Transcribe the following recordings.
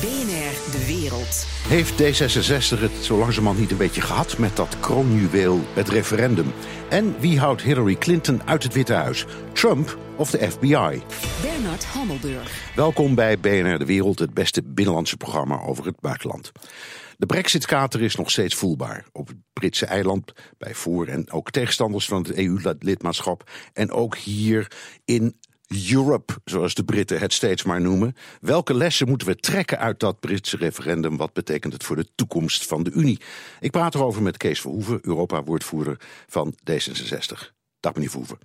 BNR De Wereld. Heeft D66 het zo langzamerhand niet een beetje gehad met dat kroonjuweel, het referendum? En wie houdt Hillary Clinton uit het Witte Huis? Trump of de FBI? Bernard Hammelburg. Welkom bij BNR De Wereld, het beste binnenlandse programma over het buitenland. De brexit-kater is nog steeds voelbaar. Op het Britse eiland, bij voor- en ook tegenstanders van het EU-lidmaatschap. En ook hier in Europe, zoals de Britten het steeds maar noemen. Welke lessen moeten we trekken uit dat Britse referendum? Wat betekent het voor de toekomst van de Unie? Ik praat erover met Kees Verhoeven, Europa-woordvoerder van D66. Dag meneer Verhoeven.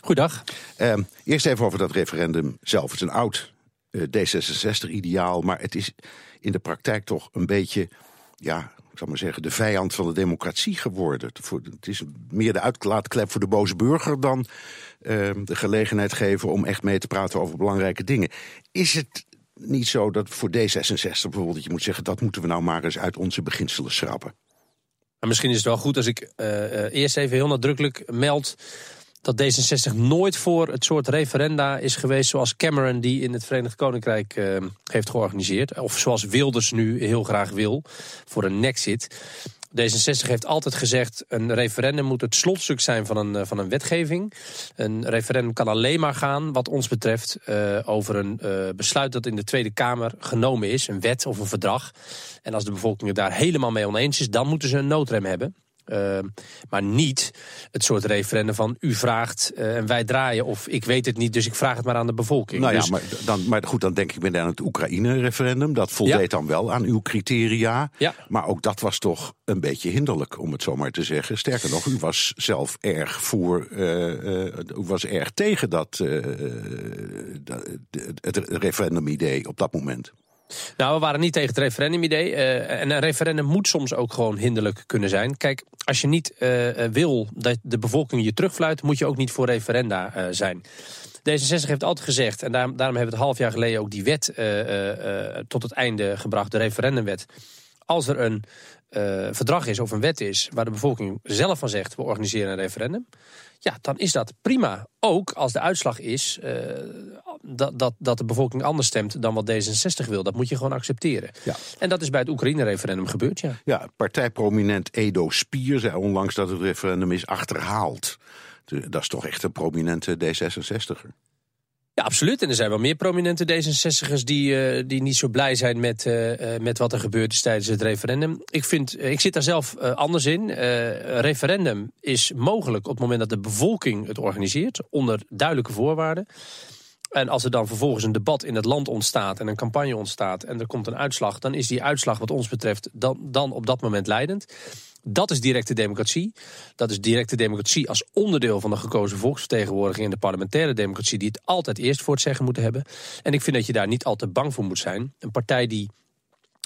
Goedendag. Eh, eerst even over dat referendum zelf. Het is een oud eh, D66-ideaal, maar het is in de praktijk toch een beetje, ja, ik zal maar zeggen, de vijand van de democratie geworden. Het is meer de uitlaatklep voor de boze burger dan uh, de gelegenheid geven om echt mee te praten over belangrijke dingen. Is het niet zo dat voor D66 bijvoorbeeld, dat je moet zeggen, dat moeten we nou maar eens uit onze beginselen schrappen? Maar misschien is het wel goed als ik uh, eerst even heel nadrukkelijk meld dat D66 nooit voor het soort referenda is geweest zoals Cameron die in het Verenigd Koninkrijk uh, heeft georganiseerd. Of zoals Wilders nu heel graag wil voor een nexit. D66 heeft altijd gezegd: een referendum moet het slotstuk zijn van een, van een wetgeving. Een referendum kan alleen maar gaan, wat ons betreft, uh, over een uh, besluit dat in de Tweede Kamer genomen is, een wet of een verdrag. En als de bevolking het daar helemaal mee oneens is, dan moeten ze een noodrem hebben. Uh, maar niet het soort referendum van u vraagt uh, en wij draaien of ik weet het niet, dus ik vraag het maar aan de bevolking. Nou ja, dus... maar, dan, maar goed, dan denk ik ben aan het Oekraïne-referendum. Dat voldeed ja. dan wel aan uw criteria. Ja. Maar ook dat was toch een beetje hinderlijk, om het zo maar te zeggen. Sterker nog, u was zelf erg voor, uh, u was erg tegen dat, het referendum-idee op dat moment. Nou, we waren niet tegen het referendumidee. Uh, en een referendum moet soms ook gewoon hinderlijk kunnen zijn. Kijk, als je niet uh, wil dat de bevolking je terugfluit, moet je ook niet voor referenda zijn. D66 heeft altijd gezegd, en daarom, daarom hebben we het half jaar geleden ook die wet tot het einde gebracht, de referendumwet. Als er een verdrag is of een wet is waar de bevolking zelf van zegt, we organiseren een referendum. Ja, dan is dat prima. Ook als de uitslag is dat, dat, dat de bevolking anders stemt dan wat D66 wil. Dat moet je gewoon accepteren. Ja. En dat is bij het Oekraïne-referendum gebeurd, ja. Ja, partijprominent Edo Spier zei onlangs dat het referendum is achterhaald. Dat is toch echt een prominente D66er. Ja, absoluut. En er zijn wel meer prominente D66'ers die, uh, die niet zo blij zijn met, uh, met wat er gebeurd is tijdens het referendum. Ik, vind, ik zit daar zelf uh, anders in. referendum is mogelijk op het moment dat de bevolking het organiseert, onder duidelijke voorwaarden. En als er dan vervolgens een debat in het land ontstaat en een campagne ontstaat en er komt een uitslag, dan is die uitslag wat ons betreft dan, dan op dat moment leidend. Dat is directe democratie. Dat is directe democratie als onderdeel van de gekozen volksvertegenwoordiging in de parlementaire democratie, die het altijd eerst voor het zeggen moeten hebben. En ik vind dat je daar niet al te bang voor moet zijn. Een partij die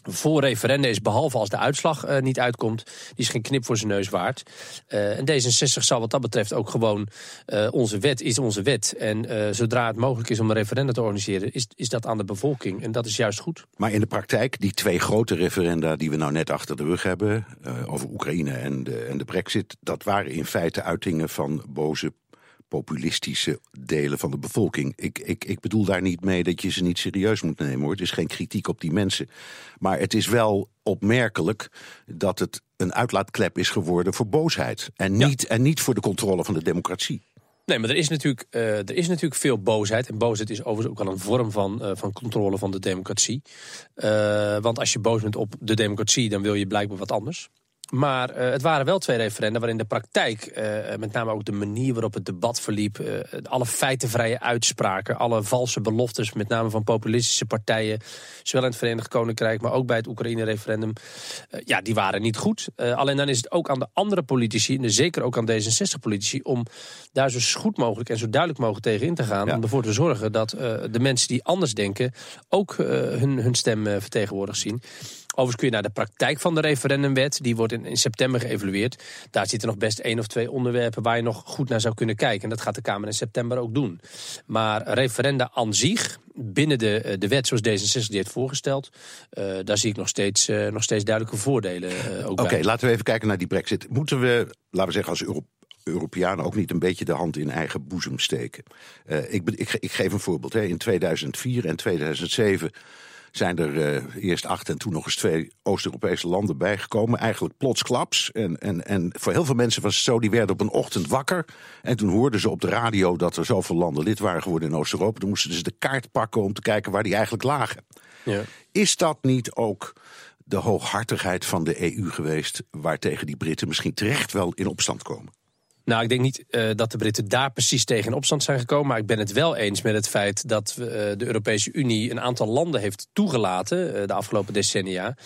voor referenda is, behalve als de uitslag uh, niet uitkomt, die is geen knip voor zijn neus waard. Uh, en D66 zal wat dat betreft ook gewoon, uh, onze wet is onze wet. En zodra het mogelijk is om een referenda te organiseren, is, is dat aan de bevolking. En dat is juist goed. Maar in de praktijk, die twee grote referenda die we nou net achter de rug hebben, over Oekraïne en de, en de brexit, dat waren in feite uitingen van boze populistische delen van de bevolking. Ik, ik, ik bedoel daar niet mee dat je ze niet serieus moet nemen hoor. Het is geen kritiek op die mensen. Maar het is wel opmerkelijk dat het een uitlaatklep is geworden voor boosheid. En niet, ja. en niet voor de controle van de democratie. Nee, maar er is, natuurlijk, uh, er is natuurlijk veel boosheid. En boosheid is overigens ook wel een vorm van, uh, van controle van de democratie. Uh, want als je boos bent op de democratie, dan wil je blijkbaar wat anders. Maar uh, het waren wel twee referenda waarin de praktijk, uh, met name ook de manier waarop het debat verliep, uh, alle feitenvrije uitspraken, alle valse beloftes, met name van populistische partijen, zowel in het Verenigd Koninkrijk, maar ook bij het Oekraïne-referendum, ja, die waren niet goed. alleen dan is het ook aan de andere politici, en zeker ook aan D66-politici, om daar zo goed mogelijk en zo duidelijk mogelijk tegen in te gaan. Ja. Om ervoor te zorgen dat de mensen die anders denken ook hun, hun stem vertegenwoordigd zien. Overigens kun je naar de praktijk van de referendumwet. Die wordt in, september geëvalueerd. Daar zitten nog best één of twee onderwerpen waar je nog goed naar zou kunnen kijken. En dat gaat de Kamer in september ook doen. Maar referenda aan zich, binnen de, eh, de wet zoals D66 die heeft voorgesteld... Uh, daar zie ik nog steeds, uh, nog steeds duidelijke voordelen uh, Oké, laten we even kijken naar die brexit. Moeten we, laten we zeggen als Euro Europeanen ook niet een beetje de hand in eigen boezem steken? ik, ik, ik, geef een voorbeeld. Hè. In 2004 en 2007 zijn er uh, eerst acht en toen nog eens twee Oost-Europese landen bijgekomen. Eigenlijk plotsklaps. En, en, en voor heel veel mensen was het zo, die werden op een ochtend wakker. En toen hoorden ze op de radio dat er zoveel landen lid waren geworden in Oost-Europa. Dan moesten ze de kaart pakken om te kijken waar die eigenlijk lagen. Ja. Is dat niet ook de hooghartigheid van de EU geweest... waartegen die Britten misschien terecht wel in opstand komen? Nou, ik denk niet uh, dat de Britten daar precies tegen in opstand zijn gekomen. Maar ik ben het wel eens met het feit dat uh, de Europese Unie een aantal landen heeft toegelaten uh, de afgelopen decennia.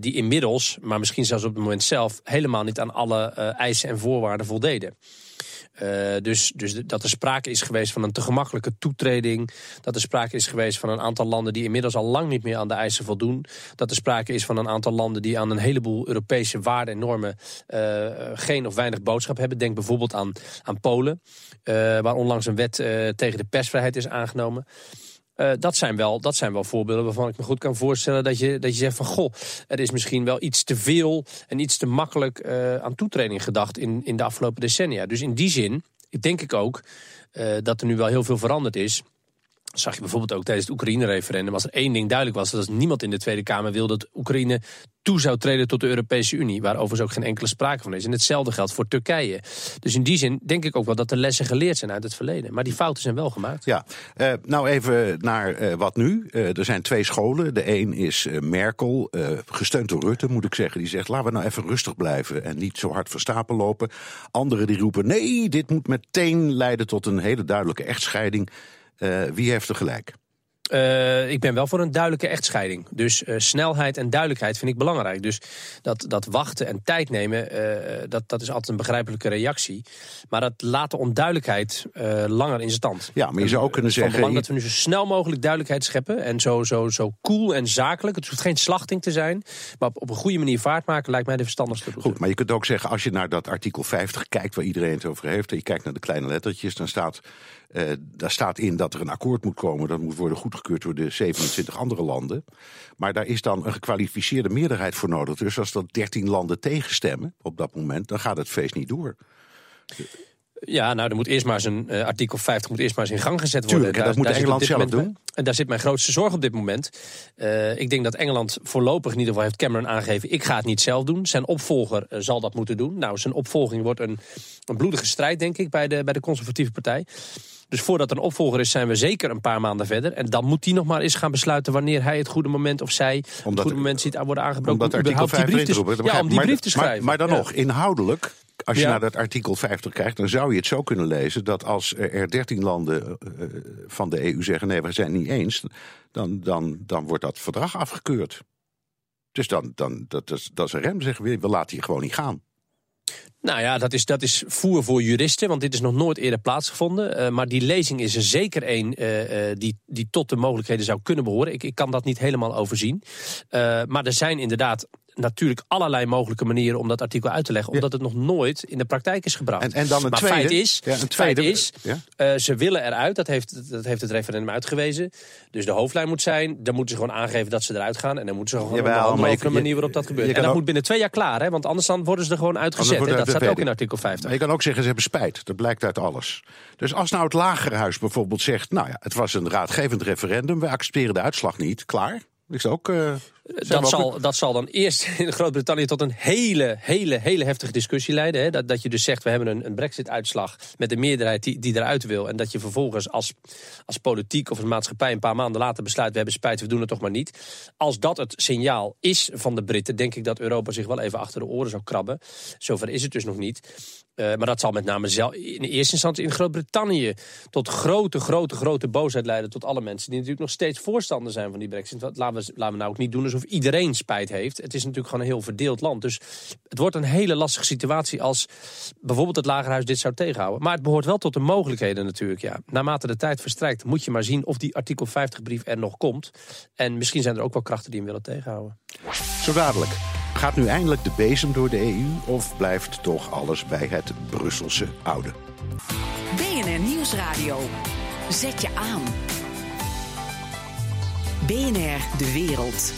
die inmiddels, maar misschien zelfs op het moment zelf, helemaal niet aan alle eisen en voorwaarden voldeden. Uh, dus, dus dat er sprake is geweest van een te gemakkelijke toetreding. Dat er sprake is geweest van een aantal landen die inmiddels al lang niet meer aan de eisen voldoen. Dat er sprake is van een aantal landen die aan een heleboel Europese waarden en normen uh, geen of weinig boodschap hebben. Denk bijvoorbeeld aan, aan Polen, uh, waar onlangs een wet tegen de persvrijheid is aangenomen. Uh, dat, zijn wel, dat zijn wel voorbeelden waarvan ik me goed kan voorstellen dat je, dat je zegt van goh, er is misschien wel iets te veel en iets te makkelijk uh, aan toetreding gedacht in, in de afgelopen decennia. Dus in die zin denk ik ook uh, dat er nu wel heel veel veranderd is. Zag je bijvoorbeeld ook tijdens het Oekraïne-referendum. Als er één ding duidelijk was, dat niemand in de Tweede Kamer wil dat Oekraïne toe zou treden tot de Europese Unie. Waar overigens ook geen enkele sprake van is. En hetzelfde geldt voor Turkije. Dus in die zin denk ik ook wel dat er lessen geleerd zijn uit het verleden. Maar die fouten zijn wel gemaakt. Ja, uh, nou even naar uh, wat nu. Uh, er zijn twee scholen. De een is Merkel, gesteund door Rutte moet ik zeggen. Die zegt laten we nou even rustig blijven en niet zo hard verstapel lopen. Anderen die roepen nee, dit moet meteen leiden tot een hele duidelijke echtscheiding. Uh, wie heeft er gelijk? Uh, ik ben wel voor een duidelijke echtscheiding. Dus uh, snelheid en duidelijkheid vind ik belangrijk. Dus dat, dat wachten en tijd nemen, uh, dat, dat is altijd een begrijpelijke reactie. Maar dat laat de onduidelijkheid langer in stand. Ja, maar je zou ook kunnen zeggen... Belang dat we nu zo snel mogelijk duidelijkheid scheppen. En zo, zo, zo cool en zakelijk. Het hoeft geen slachting te zijn. Maar op, op een goede manier vaart maken lijkt mij de verstandigste. Goed, maar je kunt ook zeggen, als je naar dat artikel 50 kijkt... waar iedereen het over heeft, en je kijkt naar de kleine lettertjes... dan staat uh, daar staat in dat er een akkoord moet komen. Dat moet worden goedgekeurd door de 27 andere landen. Maar daar is dan een gekwalificeerde meerderheid voor nodig. Dus als dat 13 landen tegenstemmen op dat moment, dan gaat het feest niet door. Ja, nou, er moet eerst maar zijn uh, artikel 50 moet eerst maar eens in gang gezet worden. Tuurlijk, dat moet Engeland zelf doen. En daar zit mijn grootste zorg op dit moment. Uh, ik denk dat Engeland voorlopig in ieder geval heeft Cameron aangegeven... ik ga het niet zelf doen. Zijn opvolger uh, zal dat moeten doen. Nou, zijn opvolging wordt een, een bloedige strijd, denk ik, bij de, bij de conservatieve partij. Dus voordat er een opvolger is, zijn we zeker een paar maanden verder. En dan moet hij nog maar eens gaan besluiten wanneer hij het goede moment of zij omdat, het goede moment ziet worden aangebroken. Omdat artikel 5 die brief te, ja, om die brief te schrijven. Maar, maar dan nog, inhoudelijk als je ja. naar dat artikel 50 kijkt, dan zou je het zo kunnen lezen dat als er 13 landen uh, van de EU zeggen: nee, we zijn het niet eens, dan, dan, dan wordt dat verdrag afgekeurd. Dus dan, dan dat, is, dat is een rem, zeggen we, we laten hier gewoon niet gaan. Nou ja, dat is, dat is voer voor juristen, want dit is nog nooit eerder plaatsgevonden. Uh, maar die lezing is er zeker een uh, uh, die, die tot de mogelijkheden zou kunnen behoren. Ik, ik kan dat niet helemaal overzien. maar er zijn inderdaad natuurlijk allerlei mogelijke manieren om dat artikel uit te leggen. Omdat het nog nooit in de praktijk is gebracht. En, en dan een maar tweede, feit is, ja, een tweede, feit is ja? uh, ze willen eruit. Dat heeft, dat heeft het referendum uitgewezen. Dus de hoofdlijn moet zijn, dan moeten ze gewoon aangeven dat ze eruit gaan. En dan moeten ze gewoon Jawel, over een manier waarop dat gebeurt. En dat ook, moet binnen twee jaar klaar, hè, want anders dan worden ze er gewoon uitgezet. Dat, dat staat ook in artikel 50. Maar je kan ook zeggen, ze hebben spijt. Dat blijkt uit alles. Dus als nou het lagerhuis bijvoorbeeld zegt, nou ja, het was een raadgevend referendum. We accepteren de uitslag niet. Klaar. Is ook, uh, dat, zal, dat zal dan eerst in Groot-Brittannië tot een hele, hele, hele heftige discussie leiden. Hè? Dat, dat je dus zegt, we hebben een, een brexit-uitslag met een meerderheid die, die eruit wil. En dat je vervolgens als, als politiek of een maatschappij een paar maanden later besluit... we hebben spijt, we doen het toch maar niet. Als dat het signaal is van de Britten... denk ik dat Europa zich wel even achter de oren zou krabben. Zover is het dus nog niet. Uh, maar dat zal met name zelf, in eerste instantie in Groot-Brittannië... tot grote, grote, grote boosheid leiden tot alle mensen... die natuurlijk nog steeds voorstander zijn van die brexit. Laten we, laten we nou ook niet doen alsof alsof iedereen spijt heeft. Het is natuurlijk gewoon een heel verdeeld land. Dus het wordt een hele lastige situatie als bijvoorbeeld het Lagerhuis dit zou tegenhouden. Maar het behoort wel tot de mogelijkheden natuurlijk. Ja. Naarmate de tijd verstrijkt moet je maar zien of die artikel 50 brief er nog komt. En misschien zijn er ook wel krachten die hem willen tegenhouden. Zo dadelijk. Gaat nu eindelijk de bezem door de EU of blijft toch alles bij het Brusselse oude? BNR Nieuwsradio. Zet je aan. BNR De Wereld.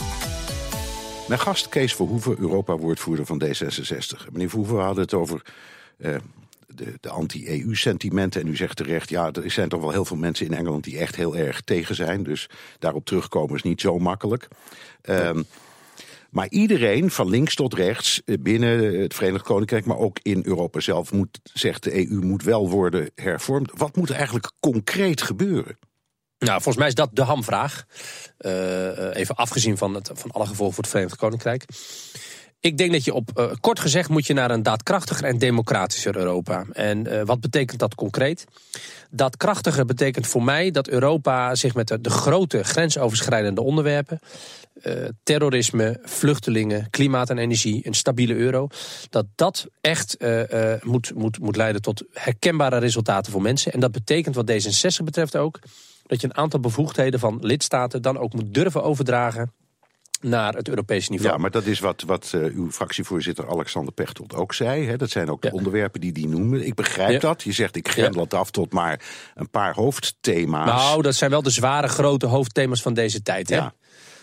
Mijn gast Kees Verhoeven, Europa-woordvoerder van D66. Meneer Verhoeven, we hadden het over eh, de, de anti-EU-sentimenten. En u zegt terecht, ja, er zijn toch wel heel veel mensen in Engeland die echt heel erg tegen zijn. Dus daarop terugkomen is niet zo makkelijk. Ehm, maar iedereen, van links tot rechts, eh, binnen het Verenigd Koninkrijk, maar ook in Europa zelf, moet, zegt de EU, moet wel worden hervormd. Wat moet er eigenlijk concreet gebeuren? Nou, volgens mij is dat de hamvraag. Uh, even afgezien van, het, van alle gevolgen voor het Verenigd Koninkrijk. Ik denk dat je op uh, kort gezegd moet je naar een daadkrachtiger en democratischer Europa. En wat betekent dat concreet? Daadkrachtiger betekent voor mij dat Europa zich met de, grote grensoverschrijdende onderwerpen, terrorisme, vluchtelingen, klimaat en energie, een stabiele euro, dat dat echt moet, moet, moet leiden tot herkenbare resultaten voor mensen. En dat betekent wat D66 betreft ook dat je een aantal bevoegdheden van lidstaten dan ook moet durven overdragen naar het Europese niveau. Ja, maar dat is wat, wat uh, uw fractievoorzitter Alexander Pechtold ook zei. Hè. Dat zijn ook de ja. onderwerpen die die noemen. Ik begrijp ja. dat. Je zegt ik grendel het af tot maar een paar hoofdthema's. Nou, dat zijn wel de zware grote hoofdthema's van deze tijd. Hè? Ja.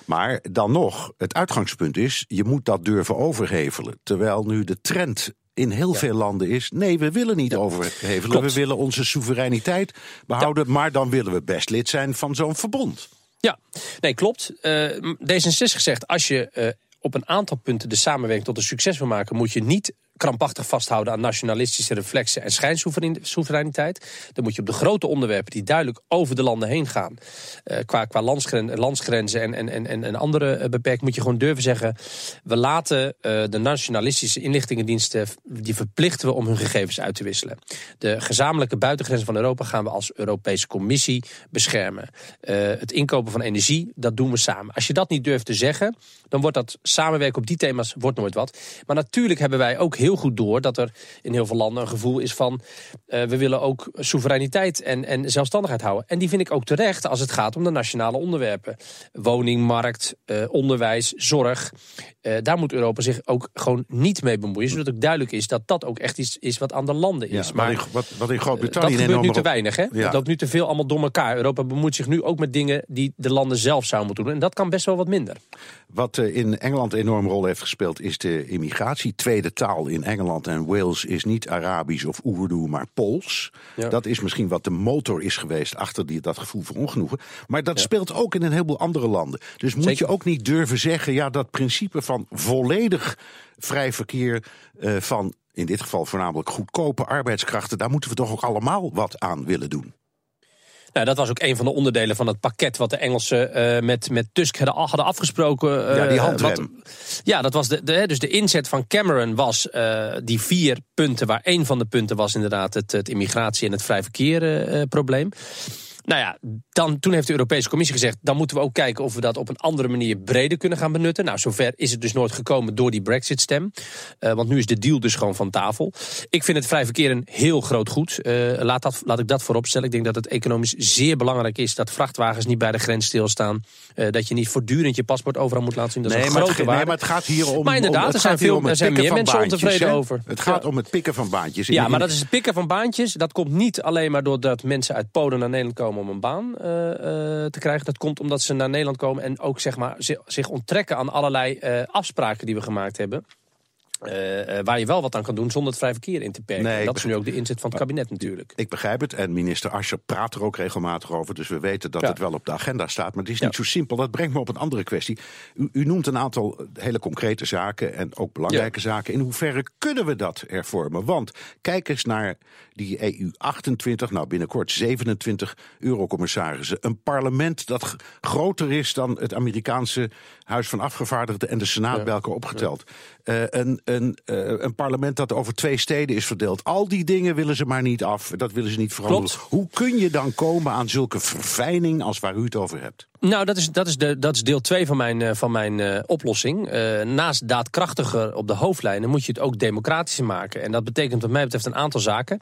Maar dan nog, het uitgangspunt is, je moet dat durven overhevelen. Terwijl nu de trend in heel ja. veel landen is: nee, we willen niet ja. overhevelen. We willen onze soevereiniteit behouden, ja. maar dan willen we best lid zijn van zo'n verbond. Ja, nee, klopt. Uh, D66 zegt: als je uh, op een aantal punten de samenwerking tot een succes wil maken, moet je niet krampachtig vasthouden aan nationalistische reflexen en schijnsoevereiniteit. Dan moet je op de grote onderwerpen die duidelijk over de landen heen gaan, uh, qua, qua landsgren, landsgrenzen en, en, en, en andere uh, beperkingen, moet je gewoon durven zeggen: we laten uh, de nationalistische inlichtingendiensten, die verplichten we om hun gegevens uit te wisselen. De gezamenlijke buitengrenzen van Europa gaan we als Europese Commissie beschermen. het inkopen van energie, dat doen we samen. Als je dat niet durft te zeggen, dan wordt dat samenwerken op die thema's wordt nooit wat. Maar natuurlijk hebben wij ook heel heel goed door dat er in heel veel landen een gevoel is van uh, we willen ook soevereiniteit en, en zelfstandigheid houden. En die vind ik ook terecht als het gaat om de nationale onderwerpen. Woningmarkt, uh, onderwijs, zorg. Uh, daar moet Europa zich ook gewoon niet mee bemoeien. Zodat ook duidelijk is dat dat ook echt iets is wat aan de landen is. Ja, maar wat, wat, wat in Groot-Brittannië dat gebeurt nu te weinig. Hè? Ja. Dat loopt nu te veel allemaal door elkaar. Europa bemoeit zich nu ook met dingen die de landen zelf zouden moeten doen. En dat kan best wel wat minder. Wat in Engeland een enorme rol heeft gespeeld is de immigratie. Tweede taal in Engeland en Wales is niet Arabisch of Urdu, maar Pools. Ja. Dat is misschien wat de motor is geweest achter die, dat gevoel van ongenoegen. Maar dat ja. speelt ook in een heleboel andere landen. Dus moet Zeker. je ook niet durven zeggen, ja, dat principe van volledig vrij verkeer uh, van in dit geval voornamelijk goedkope arbeidskrachten, daar moeten we toch ook allemaal wat aan willen doen. Nou, dat was ook een van de onderdelen van het pakket wat de Engelsen uh, met, met Tusk hadden, hadden afgesproken. Uh, ja, die handrem. Wat, ja, dat was de, de, dus de inzet van Cameron was uh, die vier punten, waar één van de punten was inderdaad het, het immigratie- en het vrij verkeer probleem. Nou ja, dan, toen heeft de Europese Commissie gezegd... dan moeten we ook kijken of we dat op een andere manier breder kunnen gaan benutten. Nou, zover is het dus nooit gekomen door die brexit-stem. Uh, want nu is de deal dus gewoon van tafel. Ik vind het vrij verkeer een heel groot goed. Uh, laat, dat, laat ik dat vooropstellen. Ik denk dat het economisch zeer belangrijk is... dat vrachtwagens niet bij de grens stilstaan. Uh, dat je niet voortdurend je paspoort overal moet laten zien. Dat is nee, een grote het, waarde. Nee, maar het gaat hier om... Maar inderdaad, er zijn, veel, er zijn meer mensen baantjes, ontevreden over. Het gaat ja. om het pikken van baantjes. Ja, maar dat is het pikken van baantjes. Dat komt niet alleen maar doordat mensen uit Polen naar Nederland komen om een baan uh, uh, te krijgen. Dat komt omdat ze naar Nederland komen en ook zeg maar, zich onttrekken aan allerlei uh, afspraken die we gemaakt hebben. Uh, waar je wel wat aan kan doen zonder het vrij verkeer in te perken. Nee, dat is nu ook de inzet van het kabinet natuurlijk. Ik begrijp het en minister Ascher praat er ook regelmatig over. Dus we weten dat ja. het wel op de agenda staat. Maar het is niet zo simpel. Dat brengt me op een andere kwestie. U, u noemt een aantal hele concrete zaken en ook belangrijke ja. zaken. In hoeverre kunnen we dat hervormen? Want kijk eens naar die EU 28, nou binnenkort 27 eurocommissarissen. Een parlement dat groter is dan het Amerikaanse Huis van Afgevaardigden en de Senaat bij elkaar opgeteld. Uh, een een, uh, een parlement dat over twee steden is verdeeld. Al die dingen willen ze maar niet af. Dat willen ze niet veranderen. Klopt. Hoe kun je dan komen aan zulke verfijning als waar u het over hebt? Nou, dat is, dat is, de, dat is deel 2 van mijn, uh, van mijn uh, oplossing. Uh, naast daadkrachtiger op de hoofdlijnen moet je het ook democratischer maken. En dat betekent wat mij betreft een aantal zaken.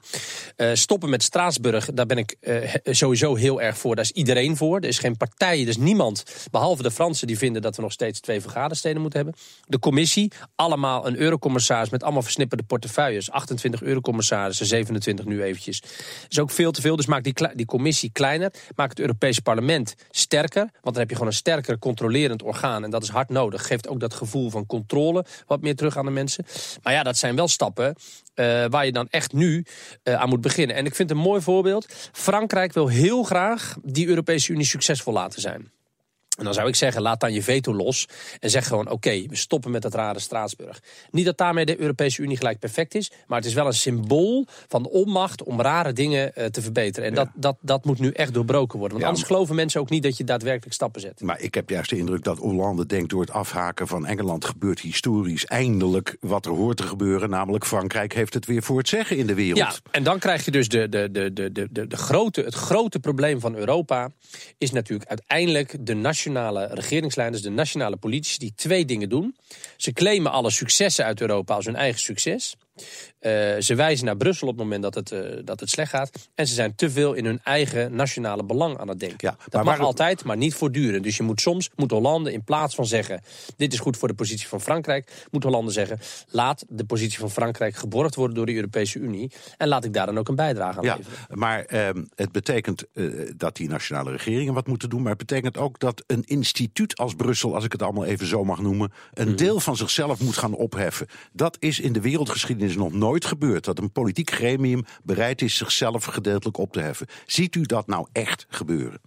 stoppen met Straatsburg, daar ben ik sowieso heel erg voor. Daar is iedereen voor. Er is geen partij, er is niemand, behalve de Fransen, die vinden dat we nog steeds twee vergadersteden moeten hebben. De commissie, allemaal een eurocommissaris met allemaal versnipperde portefeuilles. 28 eurocommissarissen, 27 nu eventjes. Dat is ook veel te veel, dus maak die, die commissie kleiner. Maak het Europese parlement sterker. Want dan heb je gewoon een sterker controlerend orgaan. En dat is hard nodig. Geeft ook dat gevoel van controle wat meer terug aan de mensen. Maar ja, dat zijn wel stappen uh, waar je dan echt nu uh, aan moet beginnen. En ik vind een mooi voorbeeld. Frankrijk wil heel graag die Europese Unie succesvol laten zijn. En dan zou ik zeggen, laat dan je veto los en zeg gewoon, oké, we stoppen met dat rare Straatsburg. Niet dat daarmee de Europese Unie gelijk perfect is, maar het is wel een symbool van de onmacht om rare dingen uh, te verbeteren. En ja. dat, dat, dat moet nu echt doorbroken worden. Want ja, anders geloven mensen ook niet dat je daadwerkelijk stappen zet. Maar ik heb juist de indruk dat Hollande denkt, door het afhaken van Engeland gebeurt historisch eindelijk wat er hoort te gebeuren. Namelijk Frankrijk heeft het weer voor het zeggen in de wereld. Ja, en dan krijg je dus de, de, de, de, de, de, de grote, het grote probleem van Europa, is natuurlijk uiteindelijk de nationale nationale regeringsleiders, de nationale politici, die twee dingen doen. Ze claimen alle successen uit Europa als hun eigen succes. Uh, ze wijzen naar Brussel op het moment dat het, uh, dat het slecht gaat. En ze zijn te veel in hun eigen nationale belang aan het denken. Ja, dat mag altijd, maar niet voortdurend. Dus je moet soms, moet Hollande in plaats van zeggen... dit is goed voor de positie van Frankrijk... moet Hollande zeggen, laat de positie van Frankrijk geborgd worden... door de Europese Unie. En laat ik daar dan ook een bijdrage aan ja, leveren. Maar uh, het betekent uh, dat die nationale regeringen wat moeten doen... maar het betekent ook dat een instituut als Brussel... als ik het allemaal even zo mag noemen... een mm. deel van zichzelf moet gaan opheffen. Dat is in de wereldgeschiedenis nog nooit gebeurd. Dat een politiek gremium bereid is zichzelf gedeeltelijk op te heffen. Ziet u dat nou echt gebeuren?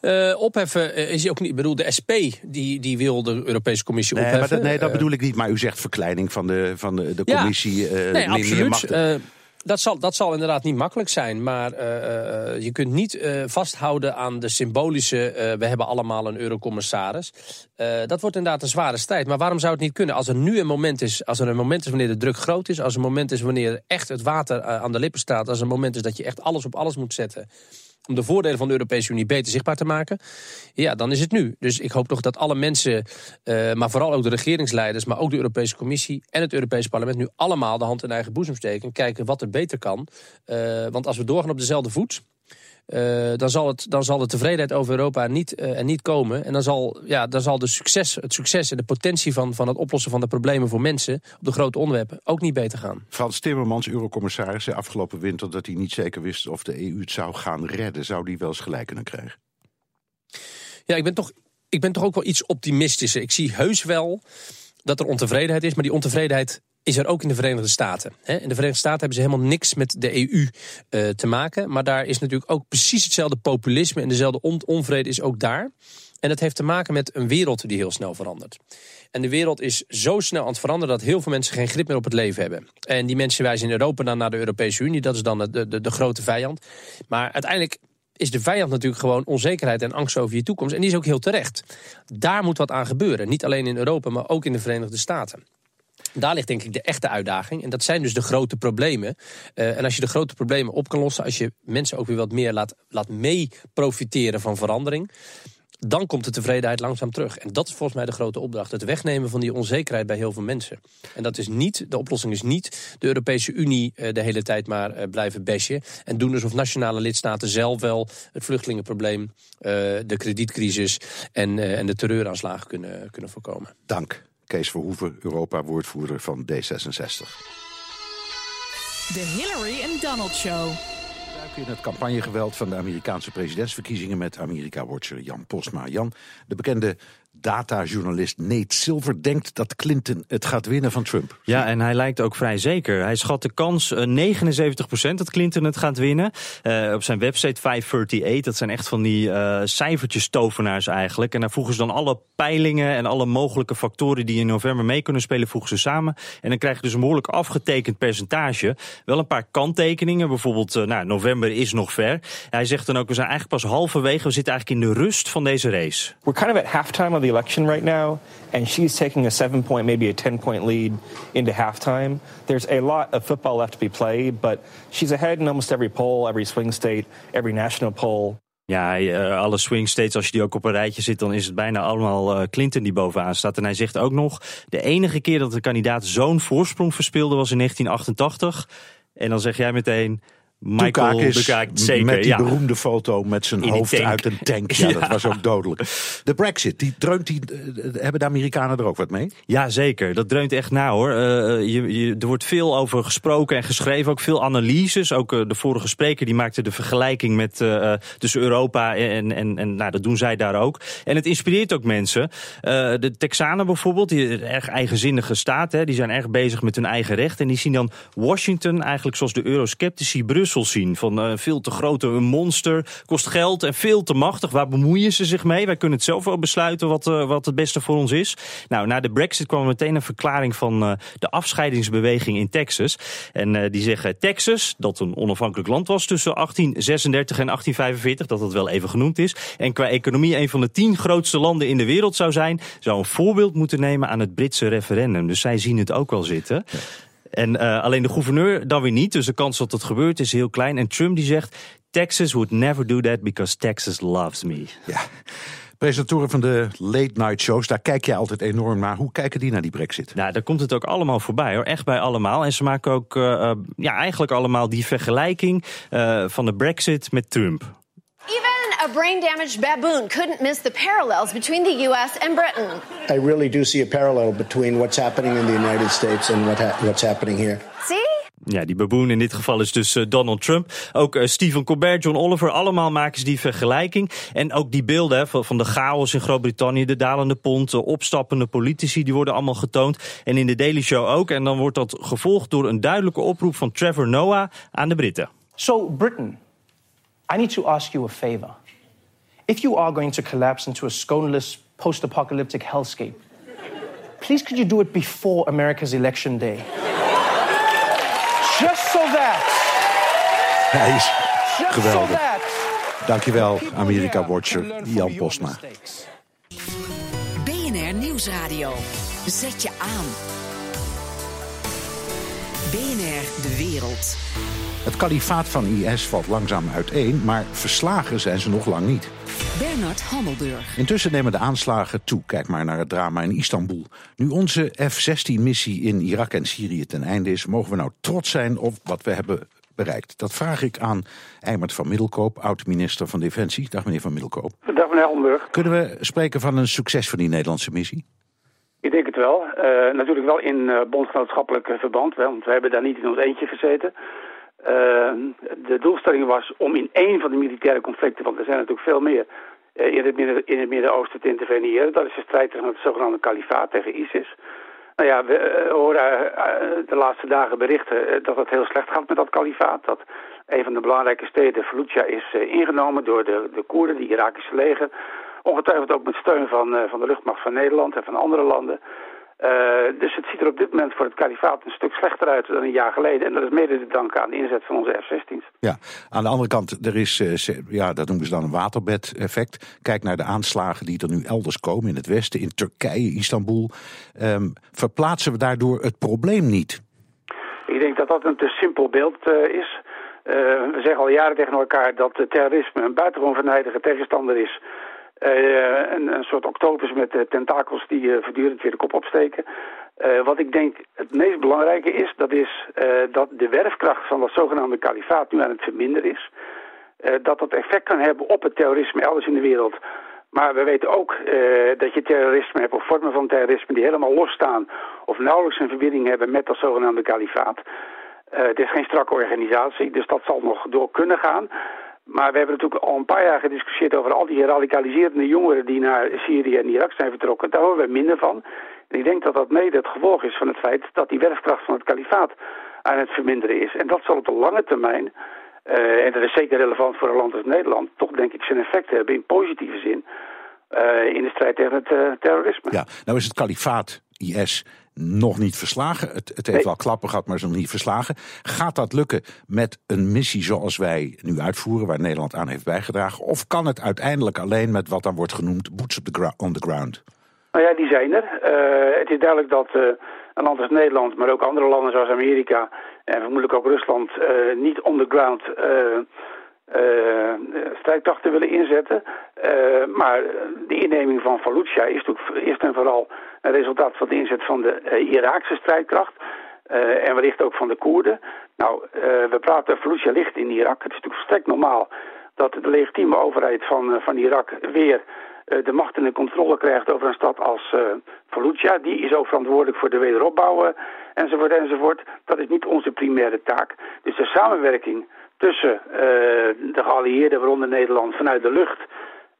Uh, opheffen is ook niet. Ik bedoel, de SP die, die wil de Europese Commissie nee, opheffen. Maar dat, nee, dat bedoel ik niet. Maar u zegt verkleining van de, van de, de commissie. Ja, uh, nee, absoluut. Dat zal, dat zal inderdaad niet makkelijk zijn. Maar uh, uh, je kunt niet uh, vasthouden aan de symbolische... we hebben allemaal een eurocommissaris. dat wordt inderdaad een zware strijd. Maar waarom zou het niet kunnen? Als er nu een moment is, als er een moment is wanneer de druk groot is... als er een moment is wanneer echt het water aan de lippen staat... als er een moment is dat je echt alles op alles moet zetten om de voordelen van de Europese Unie beter zichtbaar te maken. Ja, dan is het nu. Dus ik hoop toch dat alle mensen, uh, maar vooral ook de regeringsleiders... maar ook de Europese Commissie en het Europese Parlement... nu allemaal de hand in eigen boezem steken en kijken wat er beter kan. Uh, want als we doorgaan op dezelfde voet... Uh, dan, zal het, dan zal de tevredenheid over Europa niet, uh, er niet komen. En dan zal, ja, dan zal de succes, het succes en de potentie van, van het oplossen van de problemen voor mensen op de grote onderwerpen ook niet beter gaan. Frans Timmermans, eurocommissaris, zei afgelopen winter dat hij niet zeker wist of de EU het zou gaan redden. Zou die wel eens gelijk kunnen krijgen? Ja, ik ben toch, ik ben toch ook wel iets optimistischer. Ik zie heus wel dat er ontevredenheid is, maar die ontevredenheid is er ook in de Verenigde Staten. In de Verenigde Staten hebben ze helemaal niks met de EU uh, te maken. Maar daar is natuurlijk ook precies hetzelfde populisme en dezelfde on onvrede is ook daar. En dat heeft te maken met een wereld die heel snel verandert. En de wereld is zo snel aan het veranderen dat heel veel mensen geen grip meer op het leven hebben. En die mensen wijzen in Europa dan naar de Europese Unie. Dat is dan de, de, de grote vijand. Maar uiteindelijk is de vijand natuurlijk gewoon onzekerheid en angst over je toekomst. En die is ook heel terecht. Daar moet wat aan gebeuren. Niet alleen in Europa, maar ook in de Verenigde Staten. Daar ligt denk ik de echte uitdaging. En dat zijn dus de grote problemen. Uh, en als je de grote problemen op kan lossen... als je mensen ook weer wat meer laat, laat mee profiteren van verandering... dan komt de tevredenheid langzaam terug. En dat is volgens mij de grote opdracht. Het wegnemen van die onzekerheid bij heel veel mensen. En dat is niet, de oplossing is niet de Europese Unie uh, de hele tijd maar uh, blijven bashen. En doen alsof nationale lidstaten zelf wel het vluchtelingenprobleem... de kredietcrisis en, en de terreuraanslagen kunnen, kunnen voorkomen. Dank. Kees Verhoeven, Europa-woordvoerder van D66. De Hillary en Donald Show. In het campagnegeweld van de Amerikaanse presidentsverkiezingen met Amerika-watcher Jan Posma. Jan, de bekende datajournalist Nate Silver denkt dat Clinton het gaat winnen van Trump. Ja, en hij lijkt ook vrij zeker. Hij schat de kans uh, 79% dat Clinton het gaat winnen. Uh, op zijn website 538, dat zijn echt van die uh, cijfertjes tovenaars eigenlijk. En daar voegen ze dan alle peilingen en alle mogelijke factoren die in november mee kunnen spelen, voegen ze samen. En dan krijg je dus een behoorlijk afgetekend percentage. Wel een paar kanttekeningen, bijvoorbeeld, nou, november is nog ver. Hij zegt dan ook, we zijn eigenlijk pas halverwege, we zitten eigenlijk in de rust van deze race. We're kind of at halftime of the election right now, and she's taking a seven point, maybe a 10 point lead into halftime. There's a lot of football left to be played, but she's ahead in almost every poll, every swing state, every national poll. Ja, uh, alle swing states, als je die ook op een rijtje zit, dan is het bijna allemaal uh, Clinton die bovenaan staat. En hij zegt ook nog, de enige keer dat de kandidaat zo'n voorsprong verspeelde was in 1988. En dan zeg jij meteen, Michael Dukakis, zeker. Met die ja. beroemde foto met zijn hoofd uit een tank. Ja, ja, dat was ook dodelijk. De brexit, die dreunt die, uh, hebben de Amerikanen er ook wat mee? Ja, zeker. Dat dreunt echt na hoor. Uh, je, je, er wordt veel over gesproken en geschreven. Ook veel analyses. Ook uh, de vorige spreker die maakte de vergelijking met tussen Europa en, en, en nou, dat doen zij daar ook. En het inspireert ook mensen. de Texanen bijvoorbeeld, die erg eigenzinnige staat. Hè, die zijn erg bezig met hun eigen recht. En die zien dan Washington eigenlijk zoals de eurosceptici Brussel zien. Van een uh, veel te grote monster, kost geld en veel te machtig. Waar bemoeien ze zich mee? Wij kunnen het zelf wel besluiten wat, uh, wat het beste voor ons is. Nou, na de brexit kwam meteen een verklaring van uh, de afscheidingsbeweging in Texas. En die zeggen Texas, dat een onafhankelijk land was tussen 1836 en 1845, dat het wel even genoemd is. En qua economie een van de tien grootste landen in de wereld zou zijn, zou een voorbeeld moeten nemen aan het Britse referendum. Dus zij zien het ook wel zitten. Ja. En uh, alleen de gouverneur dan weer niet. Dus de kans dat het gebeurt is heel klein. En Trump die zegt: Texas would never do that because Texas loves me. Ja. Presentatoren van de late night shows, daar kijk je altijd enorm naar. Hoe kijken die naar die brexit? Nou, daar komt het ook allemaal voorbij hoor. Echt bij allemaal. En ze maken ook uh, ja, eigenlijk allemaal die vergelijking uh, van de brexit met Trump. Even a brain damaged baboon couldn't miss the parallels between the US and Britain. I really do see a parallel between what's happening in the United States and what ha what's happening here. See? Ja, die baboon in dit geval is dus uh, Donald Trump. Ook uh, Stephen Colbert, John Oliver, allemaal maken ze die vergelijking. En ook die beelden van, van de chaos in Groot-Brittannië, de dalende pond, de opstappende politici, die worden allemaal getoond. En in de Daily Show ook. En dan wordt dat gevolgd door een duidelijke oproep van Trevor Noah aan de Britten. So, Britain, I need to ask you a favor. If you are going to collapse into a sconeless post apocalyptic hellscape, please could you do it before America's election day? Just so that. Hij is geweldig. So Dankjewel, Amerika-watcher Jan Postma. BNR Nieuwsradio. Zet je aan. BNR De Wereld. Het kalifaat van IS valt langzaam uiteen, maar verslagen zijn ze nog lang niet. Bernard Hammelburg. Intussen nemen de aanslagen toe. Kijk maar naar het drama in Istanbul. Nu onze F-16-missie in Irak en Syrië ten einde is, mogen we nou trots zijn op wat we hebben bereikt? Dat vraag ik aan Eimert van Middelkoop, oud-minister van Defensie. Dag meneer van Middelkoop. Dag meneer Hammelburg. Kunnen we spreken van een succes van die Nederlandse missie? Ik denk het wel. Uh, natuurlijk wel in uh, bondgenootschappelijk verband, want we hebben daar niet in ons eentje gezeten. Uh, de doelstelling was om in één van de militaire conflicten, want er zijn natuurlijk veel meer, in het, midden, in het Midden-Oosten te interveneren. Dat is de strijd tegen het zogenaamde kalifaat, tegen ISIS. Nou ja, we uh, horen de laatste dagen berichten dat het heel slecht gaat met dat kalifaat. Dat een van de belangrijke steden, Fallujah, is ingenomen door de, de Koerden, die Irakische leger. Ongetwijfeld ook met steun van, van de luchtmacht van Nederland en van andere landen. Uh, dus het ziet er op dit moment voor het kalifaat een stuk slechter uit dan een jaar geleden. En dat is mede te danken aan de inzet van onze F-16's. Ja, aan de andere kant, er is, uh, ja, dat noemen ze dan een waterbed-effect. Kijk naar de aanslagen die er nu elders komen in het Westen, in Turkije, Istanbul. Um, verplaatsen we daardoor het probleem niet? Ik denk dat dat een te simpel beeld uh, is. we zeggen al jaren tegen elkaar dat terrorisme een buitengewoon verneidige tegenstander is uh, een, soort octopus met uh, tentakels die uh, voortdurend weer de kop opsteken. wat ik denk het meest belangrijke is, dat is dat de werfkracht van dat zogenaamde kalifaat nu aan het verminderen is. dat dat effect kan hebben op het terrorisme elders in de wereld. Maar we weten ook dat je terrorisme hebt of vormen van terrorisme die helemaal losstaan of nauwelijks een verbinding hebben met dat zogenaamde kalifaat. het is geen strakke organisatie, dus dat zal nog door kunnen gaan. Maar we hebben natuurlijk al een paar jaar gediscussieerd over al die radicaliserende jongeren die naar Syrië en Irak zijn vertrokken. Daar horen we minder van. En ik denk dat dat mede het gevolg is van het feit dat die werfkracht van het kalifaat aan het verminderen is. En dat zal op de lange termijn, uh, en dat is zeker relevant voor een land als Nederland, toch denk ik zijn effect hebben in positieve zin uh, in de strijd tegen het uh, terrorisme. Ja, nou is het kalifaat IS nog niet verslagen. Het, het heeft wel klappen gehad, maar is nog niet verslagen. Gaat dat lukken met een missie zoals wij nu uitvoeren, waar Nederland aan heeft bijgedragen? Of kan het uiteindelijk alleen met wat dan wordt genoemd boots op the on the ground? Nou ja, die zijn er. Uh, het is duidelijk dat uh, een land als Nederland, maar ook andere landen zoals Amerika en vermoedelijk ook Rusland, uh, niet on the ground uh, strijdkrachten willen inzetten. Uh, maar de inneming van Fallujah is natuurlijk eerst en vooral een resultaat van de inzet van de uh, Iraakse strijdkracht. en wellicht ook van de Koerden. Nou, we praten, Fallujah ligt in Irak. Het is natuurlijk volstrekt normaal dat de legitieme overheid van, van Irak weer de macht en de controle krijgt over een stad als Fallujah. Die is ook verantwoordelijk voor de wederopbouw enzovoort enzovoort. Dat is niet onze primaire taak. Dus de samenwerking tussen uh, de geallieerden, waaronder Nederland, vanuit de lucht...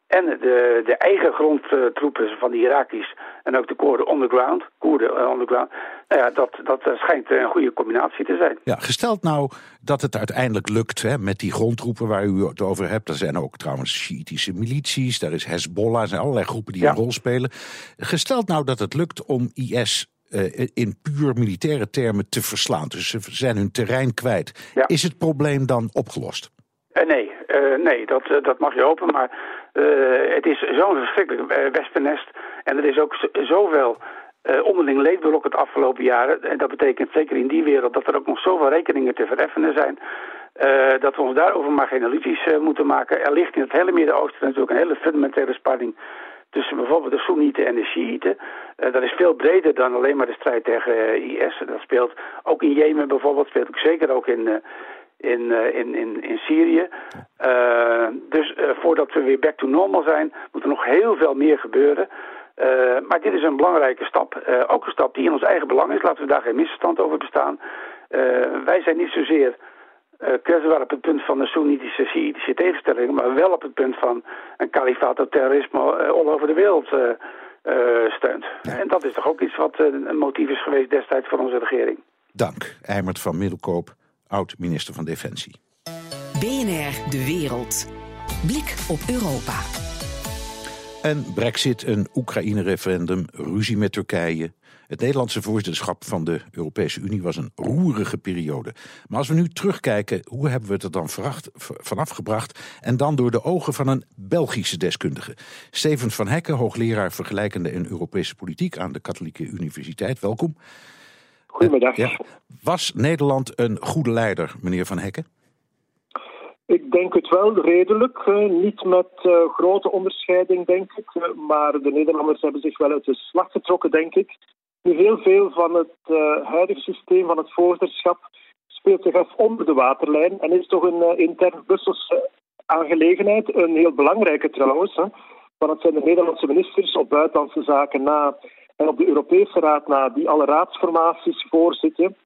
en de, de eigen grondtroepen van de Iraki's en ook de Koerden underground, Koerden underground... Nou ja, dat, dat schijnt een goede combinatie te zijn. Ja, gesteld nou dat het uiteindelijk lukt hè, met die grondtroepen waar u het over hebt. Er zijn ook trouwens Shiïtische milities, daar is Hezbollah, er zijn allerlei groepen die een rol spelen. Gesteld nou dat het lukt om IS uh, in puur militaire termen te verslaan. Dus ze zijn hun terrein kwijt. Ja. Is het probleem dan opgelost? Uh, nee, uh, nee dat, dat mag je hopen. Maar het is zo'n verschrikkelijk wespennest. En er is ook zoveel onderling leedberokken het afgelopen jaren. En dat betekent zeker in die wereld dat er ook nog zoveel rekeningen te vereffenen zijn. dat we ons daarover maar geen illusies moeten maken. Er ligt in het hele Midden-Oosten natuurlijk een hele fundamentele spanning tussen bijvoorbeeld de Soenieten en de Shiiten. Uh, dat is veel breder dan alleen maar de strijd tegen uh, IS. Dat speelt ook in Jemen bijvoorbeeld, speelt ook zeker ook in, uh, in, in, in, in Syrië. dus voordat we weer back to normal zijn, moet er nog heel veel meer gebeuren. maar dit is een belangrijke stap. ook een stap die in ons eigen belang is. Laten we daar geen misverstand over bestaan. wij zijn niet zozeer uh, kwetsbaar op het punt van de Soenitische Shiïtische tegenstellingen, maar wel op het punt van een kalifaat dat terrorisme uh, all over de wereld uh, steunt. En dat is toch ook iets wat een motief is geweest destijds van onze regering. Dank, Eimert van Middelkoop, oud-minister van Defensie. BNR De Wereld. Blik op Europa. En Brexit, een Oekraïne-referendum, ruzie met Turkije, het Nederlandse voorzitterschap van de Europese Unie was een roerige periode. Maar als we nu terugkijken, hoe hebben we het er dan vanaf gebracht? En dan door de ogen van een Belgische deskundige. Steven van Hekken, hoogleraar vergelijkende en Europese politiek aan de Katholieke Universiteit. Welkom. Goedemiddag. Ja. Was Nederland een goede leider, meneer Van Hekken? Ik denk het wel redelijk. Uh, niet met uh, grote onderscheiding, denk ik. Uh, maar de Nederlanders hebben zich wel uit de slag getrokken, denk ik. Heel veel van het uh, huidige systeem van het voorzitterschap speelt zich af onder de waterlijn en is toch een uh, intern Brusselse aangelegenheid. Een heel belangrijke trouwens. Hè, want het zijn de Nederlandse ministers op buitenlandse zaken na en op de Europese Raad na die alle raadsformaties voorzitten.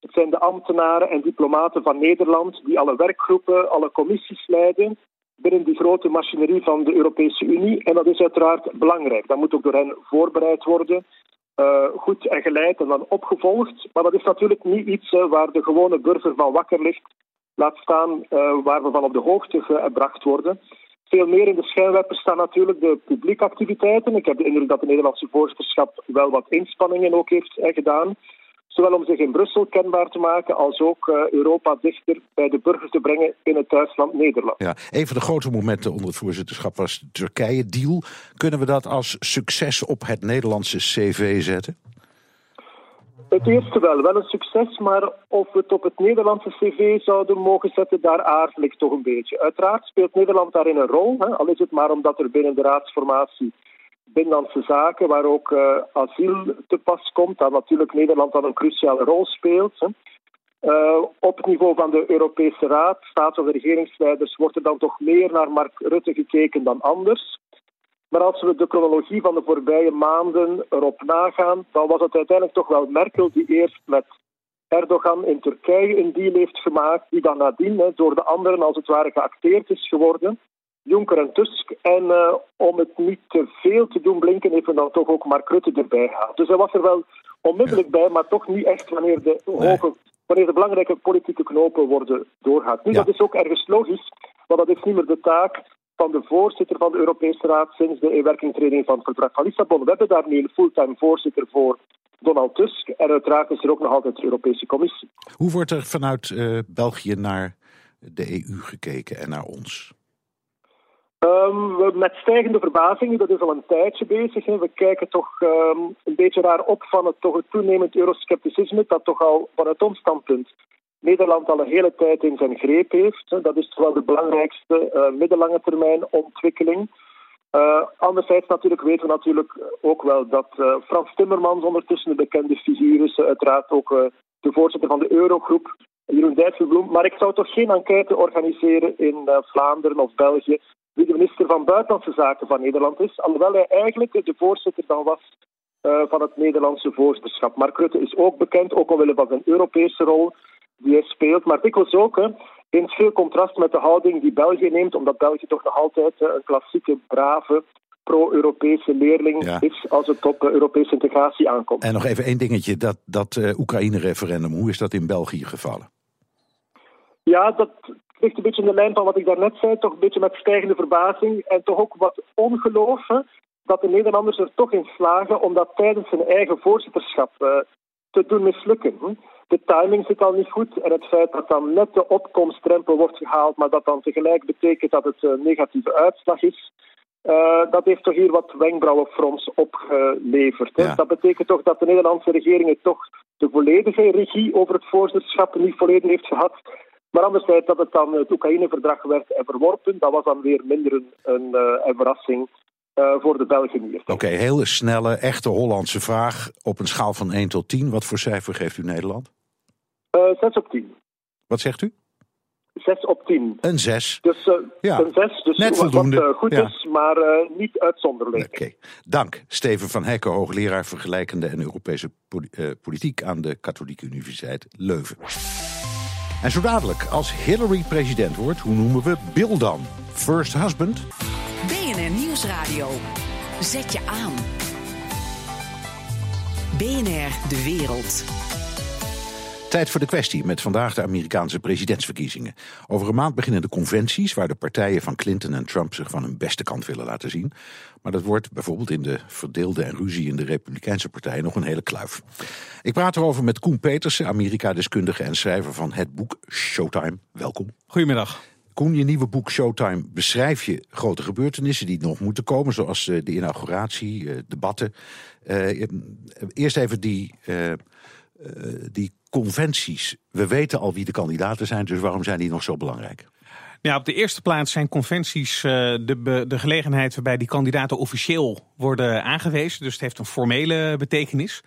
Het zijn de ambtenaren en diplomaten van Nederland die alle werkgroepen, alle commissies leiden binnen die grote machinerie van de Europese Unie. En dat is uiteraard belangrijk. Dat moet ook door hen voorbereid worden uh, goed en geleid en dan opgevolgd. Maar dat is natuurlijk niet iets waar de gewone burger van wakker ligt. Laat staan uh, waar we van op de hoogte gebracht worden. Veel meer in de schijnwerpers staan natuurlijk de publieke activiteiten. Ik heb de indruk dat de Nederlandse voorzitterschap wel wat inspanningen ook heeft gedaan. Zowel om zich in Brussel kenbaar te maken als ook uh, Europa dichter bij de burgers te brengen in het thuisland Nederland. Ja, een van de grote momenten onder het voorzitterschap was de Turkije-deal. Kunnen we dat als succes op het Nederlandse cv zetten? Het eerste wel, wel een succes, maar of we het op het Nederlandse cv zouden mogen zetten, daar aarzel ik toch een beetje. Uiteraard speelt Nederland daarin een rol, hè, al is het maar omdat er binnen de raadsformatie Binnenlandse Zaken, waar ook uh, asiel te pas komt, dat natuurlijk Nederland dan een cruciale rol speelt. Hè. Uh, op het niveau van de Europese Raad, staats- of regeringsleiders, wordt er dan toch meer naar Mark Rutte gekeken dan anders. Maar als we de chronologie van de voorbije maanden erop nagaan, dan was het uiteindelijk toch wel Merkel die eerst met Erdogan in Turkije een deal heeft gemaakt, die dan nadien door de anderen als het ware geacteerd is geworden. Juncker en Tusk. En uh, om het niet te veel te doen blinken, heeft men dan toch ook Mark Rutte erbij gehaald. Dus hij was er wel onmiddellijk bij, maar toch niet echt wanneer de, hoge, wanneer de belangrijke politieke knopen worden doorgaat. Nu, ja. dat is ook ergens logisch, want dat is niet meer de taak van de voorzitter van de Europese Raad sinds de inwerkingtreding van het verdrag van Lissabon. We hebben daar nu een fulltime voorzitter voor Donald Tusk. En uiteraard is er ook nog altijd de Europese Commissie. Hoe wordt er vanuit uh, België naar de EU gekeken en naar ons? Um, met stijgende verbazing, dat is al een tijdje bezig. We kijken toch um, een beetje raar op van het, toch het toenemend euroscepticisme, dat toch al vanuit ons standpunt Nederland al een hele tijd in zijn greep heeft. Dat is wel de belangrijkste uh, middellange termijn ontwikkeling. Uh, anderzijds natuurlijk weten we natuurlijk ook wel dat uh, Frans Timmermans ondertussen een bekende figuur is, uiteraard ook de voorzitter van de Eurogroep, Jeroen Dijsselbloem. Maar ik zou toch geen enquête organiseren in Vlaanderen of België wie de minister van Buitenlandse Zaken van Nederland is, alhoewel hij eigenlijk de voorzitter dan was van het Nederlandse voorzitterschap. Mark Rutte is ook bekend, ook omwille van zijn Europese rol die hij speelt. Maar dikwijls ook hè, in veel contrast met de houding die België neemt, omdat België toch nog altijd een klassieke, brave, pro-Europese leerling is als het op Europese integratie aankomt. En nog even één dingetje, dat, dat Oekraïne-referendum, hoe is dat in België gevallen? Ja, dat ligt een beetje in de lijn van wat ik daarnet zei, toch een beetje met stijgende verbazing en toch ook wat ongeloof dat de Nederlanders er toch in slagen om dat tijdens hun eigen voorzitterschap uh, te doen mislukken. De timing zit al niet goed en het feit dat dan net de opkomstrempel wordt gehaald, maar dat dan tegelijk betekent dat het een negatieve uitslag is, uh, dat heeft toch hier wat wenkbrauwenfrons opgeleverd. Ja. Dat betekent toch dat de Nederlandse regering toch de volledige regie over het voorzitterschap niet volledig heeft gehad. Maar anderzijds dat het dan het Oekraïne-verdrag werd verworpen, dat was dan weer minder een, een, een verrassing. Uh, voor de Belgen hier. Oké, okay, hele snelle, echte Hollandse vraag. Op een schaal van 1 tot 10, wat voor cijfer geeft u Nederland? Uh, 6 op 10. Wat zegt u? 6 op 10. Een 6. Dus uh, ja. een 6, dus Net voldoende. wat goed ja. is, maar niet uitzonderlijk. Oké, okay. dank. Steven van Hekken, hoogleraar vergelijkende en Europese politiek aan de Katholieke Universiteit Leuven. En zo dadelijk, als Hillary president wordt, hoe noemen we Bill dan? First husband? BNR Nieuwsradio. Zet je aan. BNR De Wereld. Tijd voor de kwestie met vandaag de Amerikaanse presidentsverkiezingen. Over een maand beginnen de conventies waar de partijen van Clinton en Trump zich van hun beste kant willen laten zien. Maar dat wordt bijvoorbeeld in de verdeelde en ruzie in de Republikeinse partij nog een hele kluif. Ik praat erover met Koen Petersen, Amerika-deskundige en schrijver van het boek Showtime. Welkom. Goedemiddag. Koen, je nieuwe boek Showtime beschrijf je grote gebeurtenissen die nog moeten komen, zoals de inauguratie, debatten. Uh, eerst even die, die conventies. We weten al wie de kandidaten zijn, dus waarom zijn die nog zo belangrijk? Ja, op de eerste plaats zijn conventies de, de gelegenheid waarbij die kandidaten officieel worden aangewezen. Dus het heeft een formele betekenis.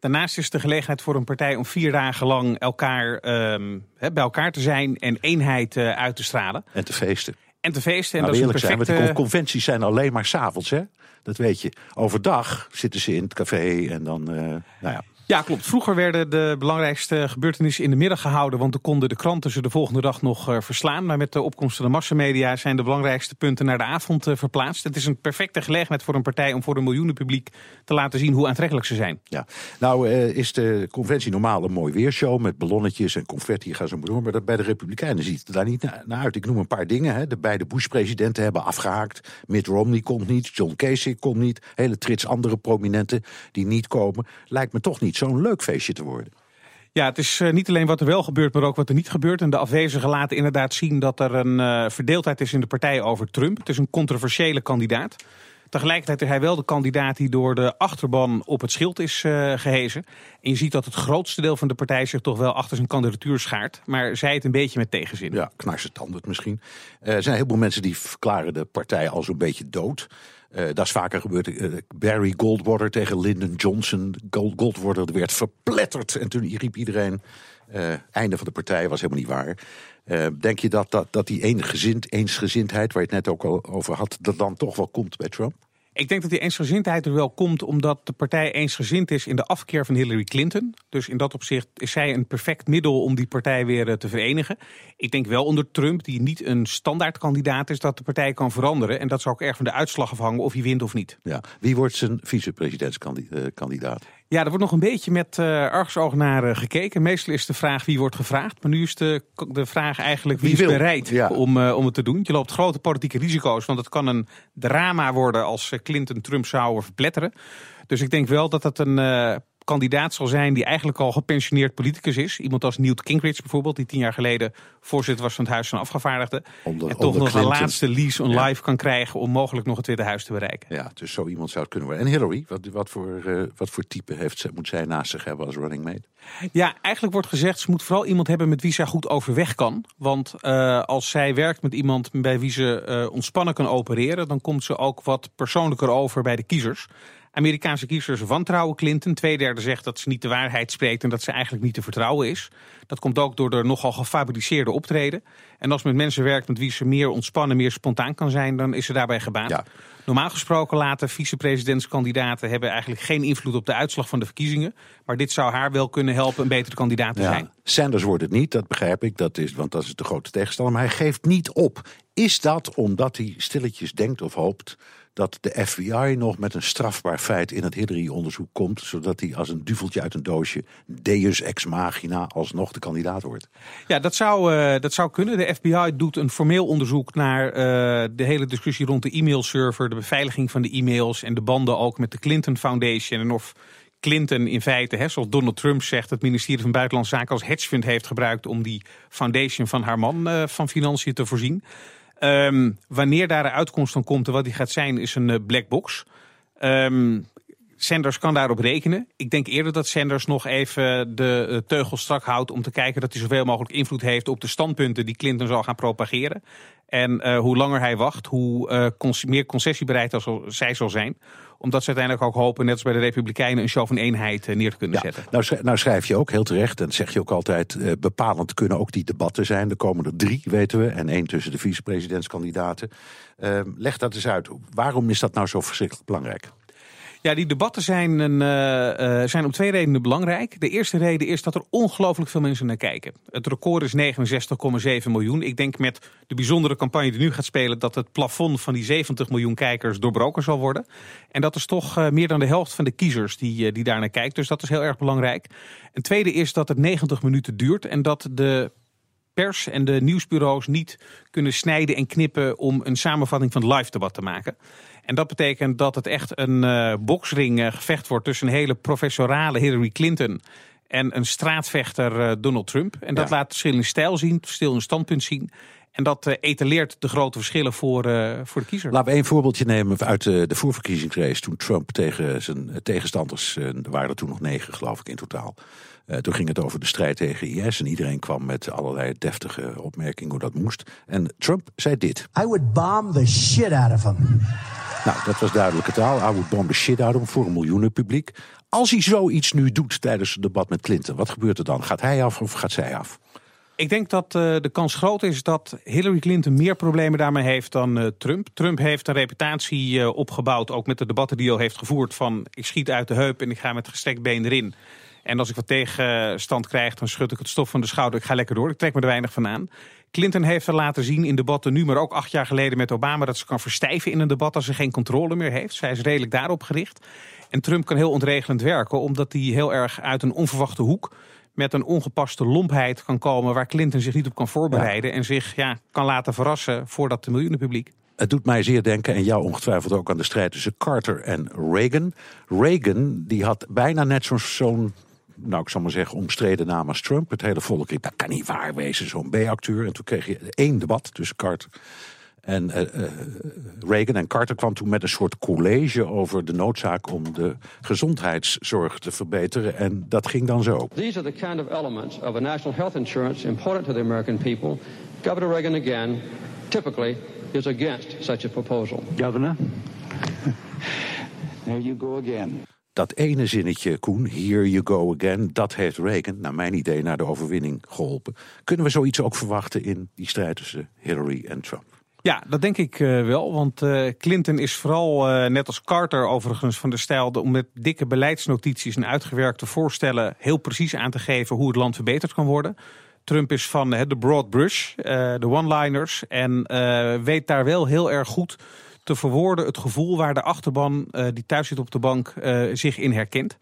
Daarnaast is de gelegenheid voor een partij om vier dagen lang elkaar, um, bij elkaar te zijn en eenheid uh, uit te stralen. En te feesten. En te feesten. En nou, dat is een perfecte... zijn, want conventies zijn alleen maar s'avonds, hè? Dat weet je. Overdag zitten ze in het café en dan, uh, nou ja. Ja, klopt. Vroeger werden de belangrijkste gebeurtenissen in de middag gehouden, want dan konden de kranten ze de volgende dag nog uh, verslaan. Maar met de opkomst van de massamedia zijn de belangrijkste punten naar de avond uh, verplaatst. Het is een perfecte gelegenheid voor een partij om voor een miljoenen publiek te laten zien hoe aantrekkelijk ze zijn. Ja, nou uh, is de conventie normaal een mooi weershow met ballonnetjes en confetti, ga zo maar door. Maar dat bij de Republikeinen ziet het daar niet naar uit. Ik noem een paar dingen. Hè. De beide Bush-presidenten hebben afgehaakt. Mitt Romney komt niet, John Kasich komt niet. Hele trits andere prominenten die niet komen. Lijkt me toch niet zo'n leuk feestje te worden. Ja, het is uh, niet alleen wat er wel gebeurt, maar ook wat er niet gebeurt. En de afwezigen laten inderdaad zien dat er een uh, verdeeldheid is in de partij over Trump. Het is een controversiële kandidaat. Tegelijkertijd is hij wel de kandidaat die door de achterban op het schild is uh, gehezen. En je ziet dat het grootste deel van de partij zich toch wel achter zijn kandidatuur schaart. Maar zij het een beetje met tegenzin. Ja, knarse tanden misschien. er zijn heel veel mensen die verklaren de partij al zo'n beetje dood. Uh, dat is vaker gebeurd. Uh, Barry Goldwater tegen Lyndon Johnson. Gold, Goldwater werd verpletterd. En toen riep iedereen: uh, einde van de partij was helemaal niet waar. denk je dat, dat, dat die eensgezind, eensgezindheid, waar je het net ook al over had, dat dan toch wel komt bij Trump? Ik denk dat die eensgezindheid er wel komt omdat de partij eensgezind is in de afkeer van Hillary Clinton. Dus in dat opzicht is zij een perfect middel om die partij weer te verenigen. Ik denk wel onder Trump, die niet een standaardkandidaat is, dat de partij kan veranderen. En dat zou ook erg van de uitslag afhangen of hij wint of niet. Ja. Wie wordt zijn vicepresidentskandidaat? Ja, er wordt nog een beetje met uh, argusoog naar uh, gekeken. Meestal is de vraag wie wordt gevraagd. Maar nu is de, de vraag eigenlijk wie, wie is bereid ja. om, uh, om het te doen. Je loopt grote politieke risico's. Want het kan een drama worden als Clinton Trump zouden verpletteren. Dus ik denk wel dat het een kandidaat zal zijn die eigenlijk al gepensioneerd politicus is. Iemand als Newt Gingrich bijvoorbeeld, die tien jaar geleden voorzitter was van het Huis van Afgevaardigden. Onder- en toch nog een laatste lease on Ja. life kan krijgen om mogelijk nog het Witte Huis te bereiken. Ja, dus zo iemand zou het kunnen worden. En Hillary, wat, wat, voor, eh, wat voor type heeft, ze- moet zij naast zich hebben als running mate? Ja, eigenlijk wordt gezegd, ze moet vooral iemand hebben met wie zij goed overweg kan. Want eh, als zij werkt met iemand bij wie ze eh, ontspannen kan opereren, dan komt ze ook wat persoonlijker over bij de kiezers. Amerikaanse kiezers wantrouwen Clinton. Tweederde zegt dat ze niet de waarheid spreekt en dat ze eigenlijk niet te vertrouwen is. Dat komt ook door de nogal gefabriceerde optreden. En als met mensen werkt met wie ze meer ontspannen, meer spontaan kan zijn, dan is ze daarbij gebaat. Normaal gesproken laten vicepresidentskandidaten hebben eigenlijk geen invloed op de uitslag van de verkiezingen. Maar dit zou haar wel kunnen helpen een betere kandidaat te zijn. Sanders wordt het niet, dat begrijp ik, dat is, want dat is de grote tegenstander. Maar hij geeft niet op. Is dat omdat hij stilletjes denkt of hoopt dat de FBI nog met een strafbaar feit in het Hillary-onderzoek komt, zodat hij als een duveltje uit een doosje, deus ex machina, alsnog de kandidaat wordt? Ja, dat zou, eh, dat zou kunnen. De FBI doet een formeel onderzoek naar eh, de hele discussie rond de e-mailserver, de beveiliging van de e-mails en de banden ook met de Clinton Foundation. En of Clinton in feite, hè, zoals Donald Trump zegt, het ministerie van Buitenlandse Zaken als hedgefund heeft gebruikt om die foundation van haar man eh, van financiën te voorzien. Ehm, wanneer daar een uitkomst van komt en wat die gaat zijn, is een eh, black box. Ehm, Sanders kan daarop rekenen. Ik denk eerder dat Sanders nog even de eh, teugel strak houdt om te kijken dat hij zoveel mogelijk invloed heeft op de standpunten die Clinton zal gaan propageren. En eh, hoe langer hij wacht, hoe eh, cons- meer concessiebereid als zij zal zijn. Omdat ze uiteindelijk ook hopen, net als bij de Republikeinen, een show van eenheid neer te kunnen zetten. Nou, schrijf, nou schrijf je ook heel terecht, en dat zeg je ook altijd, bepalend kunnen ook die debatten zijn. Er komen er drie, weten we, en één tussen de vicepresidentskandidaten. Eh, leg dat eens uit. Waarom is dat nou zo verschrikkelijk belangrijk? Ja, die debatten zijn, een, eh, eh, zijn om twee redenen belangrijk. De eerste reden is dat er ongelooflijk veel mensen naar kijken. Het record is 69,7 miljoen. Ik denk met de bijzondere campagne die nu gaat spelen... dat het plafond van die 70 miljoen kijkers doorbroken zal worden. En dat is toch eh, meer dan de helft van de kiezers die, die daar naar kijkt. Dus dat is heel erg belangrijk. Een tweede is dat het 90 minuten duurt... en dat de pers en de nieuwsbureaus niet kunnen snijden en knippen om een samenvatting van het live debat te maken. En dat betekent dat het echt een eh boksring gevecht wordt tussen een hele professorale Hillary Clinton en een straatvechter eh, Donald Trump. En dat Ja. laat verschil in stijl zien, verschil in standpunt zien. En dat eh, etaleert de grote verschillen voor, voor de kiezer. Laten we één voorbeeldje nemen uit de, de voorverkiezingsrace. Toen Trump tegen zijn tegenstanders, er waren er toen nog negen geloof ik in totaal. Eh, toen ging het over de strijd tegen IS en iedereen kwam met allerlei deftige opmerkingen hoe dat moest. En Trump zei dit. I would bomb the shit out of him. Nou, dat was duidelijke taal. I would bomb the shit out of hem voor een miljoenen publiek. Als hij zoiets nu doet tijdens het debat met Clinton, wat gebeurt er dan? Gaat hij af of gaat zij af? Ik denk dat eh, de kans groot is dat Hillary Clinton meer problemen daarmee heeft dan eh, Trump. Trump heeft een reputatie eh, opgebouwd, ook met de debatten die hij al heeft gevoerd, van ik schiet uit de heup en ik ga met gestrekt been erin. En als ik wat tegenstand krijg, dan schud ik het stof van de schouder. Ik ga lekker door. Ik trek me er weinig van aan. Clinton heeft er laten zien in debatten nu, maar ook acht jaar geleden met Obama, dat ze kan verstijven in een debat als ze geen controle meer heeft. Zij is redelijk daarop gericht. En Trump kan heel ontregelend werken, omdat hij heel erg uit een onverwachte hoek met een ongepaste lompheid kan komen waar Clinton zich niet op kan voorbereiden en zich ja, kan laten verrassen voor dat miljoenenpubliek. Het doet mij zeer denken, en jou ongetwijfeld ook, aan de strijd tussen Carter en Reagan. Reagan die had bijna net zo'n, zo'n nou ik zal maar zeggen, omstreden naam als Trump. Het hele volk riep, dat kan niet waar wezen, zo'n B-acteur. En toen kreeg je één debat tussen Carter en eh, Reagan. En Carter kwam toen met een soort college over de noodzaak om de gezondheidszorg te verbeteren. En dat ging dan zo. These are the kind of elements of a national health insurance important to the American people. Governor Reagan, again, typically is against such a proposal. Governor, there you go again. Dat ene zinnetje, Koen, here you go again, dat heeft Reagan, naar mijn idee, naar de overwinning geholpen. Kunnen we zoiets ook verwachten in die strijd tussen Hillary en Trump? Ja, dat denk ik eh, wel. Want eh, Clinton is vooral, eh, net als Carter overigens, van de stijl om met dikke beleidsnotities en uitgewerkte voorstellen heel precies aan te geven hoe het land verbeterd kan worden. Trump is van de broad brush, de one-liners. En weet daar wel heel erg goed te verwoorden het gevoel waar de achterban eh, die thuis zit op de bank eh, zich in herkent.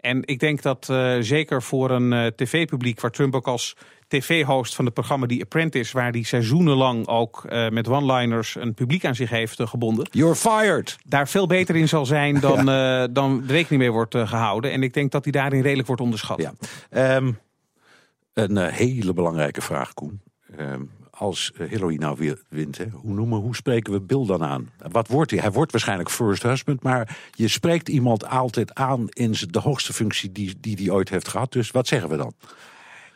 En ik denk dat uh, zeker voor een tv-publiek, waar Trump ook als tv-host van het programma The Apprentice, waar hij seizoenenlang ook uh, met one-liners een publiek aan zich heeft gebonden. You're fired! Daar veel beter in zal zijn dan, ja. dan rekening mee wordt gehouden. En ik denk dat hij daarin redelijk wordt onderschat. Ja. Um, een hele belangrijke vraag, Koen. Um, als Hillary nou wint, hè, hoe, noemen, hoe spreken we Bill dan aan? Wat wordt hij? Hij wordt waarschijnlijk first husband, maar je spreekt iemand altijd aan in de hoogste functie die hij die, die ooit heeft gehad. Dus wat zeggen we dan?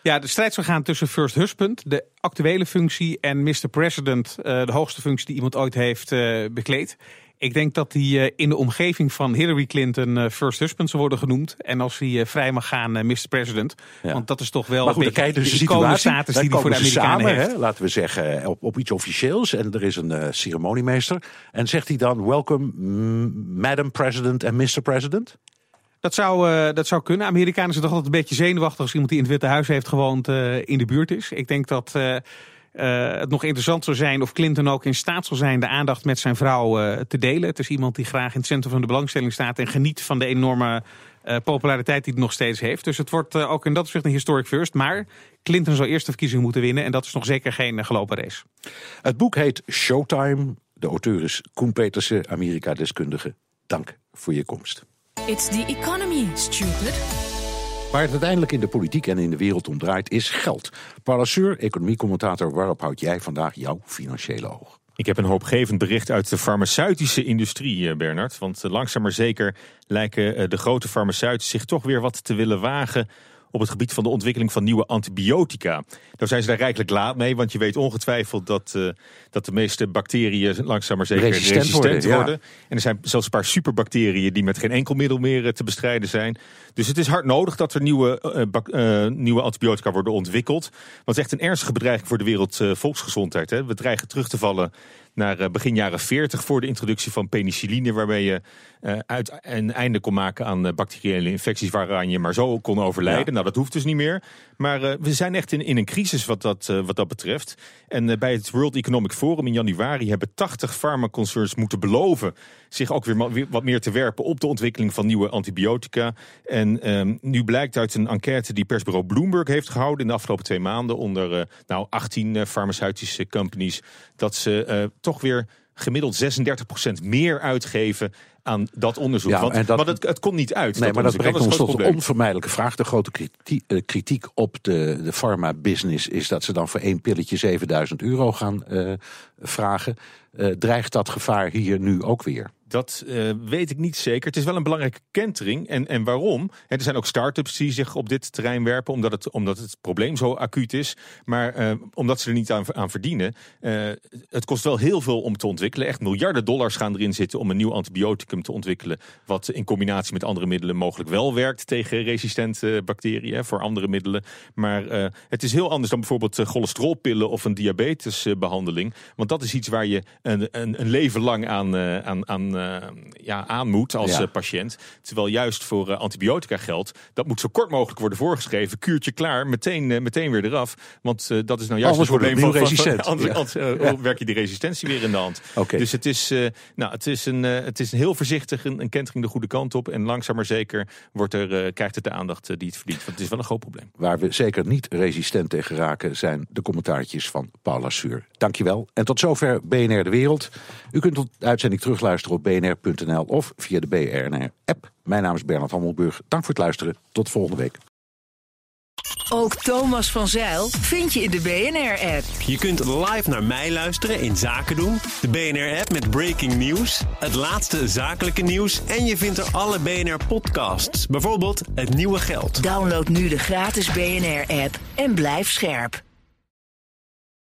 Ja, de strijd zal gaan tussen first husband, de actuele functie, en Mr. President, uh, de hoogste functie die iemand ooit heeft uh, bekleed. Ik denk dat hij uh, in de omgeving van Hillary Clinton uh, first husband zal worden genoemd. En als hij uh, vrij mag gaan, Mr. President. Ja. Want dat is toch wel maar goed, een beetje dus de icoonstatus die hij voor de Amerikanen samen, heeft. Hè, laten we zeggen, op, op iets officieels. En er is een ceremoniemeester. En zegt hij dan, welcome Madam President en Mr. President? Dat zou, uh, dat zou kunnen. Amerikanen zijn toch altijd een beetje zenuwachtig als iemand die in het Witte Huis heeft gewoond uh, in de buurt is. Ik denk dat uh, het nog interessant zou zijn of Clinton ook in staat zal zijn de aandacht met zijn vrouw te delen. Het is iemand die graag in het centrum van de belangstelling staat en geniet van de enorme populariteit die het nog steeds heeft. Dus het wordt ook in dat opzicht een historic first. Maar Clinton zal eerst de verkiezing moeten winnen en dat is nog zeker geen gelopen race. Het boek heet Showtime. De auteur is Koen Petersen, Amerika-deskundige. Dank voor je komst. It's the economy, stupid. Waar het uiteindelijk in de politiek en in de wereld om draait, is geld. Parlaceur, economiecommentator, waarop houd jij vandaag jouw financiële oog? Ik heb een hoopgevend bericht uit de farmaceutische industrie, Bernard. Want langzaam maar zeker lijken de grote farmaceuten zich toch weer wat te willen wagen op het gebied van de ontwikkeling van nieuwe antibiotica. Nou zijn ze daar rijkelijk laat mee, want je weet ongetwijfeld dat, uh, dat de meeste bacteriën langzaam maar zeker resistent, resistent worden. worden. Ja. En er zijn zelfs een paar superbacteriën die met geen enkel middel meer uh, te bestrijden zijn. Dus het is hard nodig dat er nieuwe, uh, nieuwe antibiotica worden ontwikkeld. Want het is echt een ernstige bedreiging voor de wereldvolksgezondheid. Hè. We dreigen terug te vallen naar begin jaren 40 voor de introductie van penicilline, waarmee je uh, uit een einde kon maken aan uh, bacteriële infecties waaraan je maar zo kon overlijden. Ja. Nou, dat hoeft dus niet meer. Maar uh, we zijn echt in, in een crisis wat dat, wat dat betreft. En bij het World Economic Forum in januari hebben 80 farmaconcerns moeten beloven zich ook weer wat meer te werpen op de ontwikkeling van nieuwe antibiotica. En um, nu blijkt uit een enquête die persbureau Bloomberg heeft gehouden in de afgelopen twee maanden onder nou 18 farmaceutische companies, dat ze toch weer gemiddeld 36% meer uitgeven aan dat onderzoek. Ja, Want, dat, want het, het komt niet uit. Nee, dat maar dat brengt dat ons tot een de onvermijdelijke vraag. De grote kritiek, uh, kritiek op de, de pharma-business is dat ze dan voor één pilletje 7000 euro gaan uh, vragen. Uh, dreigt dat gevaar hier nu ook weer? Dat uh, weet ik niet zeker. Het is wel een belangrijke kentering. En, en waarom? Er zijn ook start-ups die zich op dit terrein werpen, omdat het, omdat het probleem zo acuut is. Maar uh, omdat ze er niet aan, aan verdienen. Uh, het kost wel heel veel om te ontwikkelen. Echt miljarden dollars gaan erin zitten om een nieuw antibioticum te ontwikkelen. Wat in combinatie met andere middelen mogelijk wel werkt tegen resistente bacteriën. Voor andere middelen. Maar het is heel anders dan bijvoorbeeld cholesterolpillen of een diabetesbehandeling. Want dat is iets waar je een, een, een leven lang aan, aan, aan ja, aan moet als ja. uh, patiënt. Terwijl juist voor uh, antibiotica geldt, dat moet zo kort mogelijk worden voorgeschreven. Kuurtje klaar, meteen, meteen weer eraf. Want dat is nou juist Anders het probleem van, resistent. Van, ja. werk je die resistentie weer in de hand. Okay. Dus het is, nou, het, is een, het is een heel voorzichtig een, een kentering de goede kant op. En langzaam maar zeker wordt er, krijgt het de aandacht die het verdient. Want het is wel een groot probleem. Waar we zeker niet resistent tegen raken zijn de commentaartjes van Paula Suur. Dankjewel. En tot zover BNR De Wereld. U kunt de uitzending terugluisteren op bnr.nl of via de BNR-app. Mijn naam is Bernard Hammelburg. Dank voor het luisteren. Tot volgende week. Ook Thomas van Zeil vind je in de BNR-app. Je kunt live naar mij luisteren in Zaken doen. De BNR-app met breaking news, het laatste zakelijke nieuws... en je vindt er alle BNR-podcasts, bijvoorbeeld Het Nieuwe Geld. Download nu de gratis BNR-app en blijf scherp.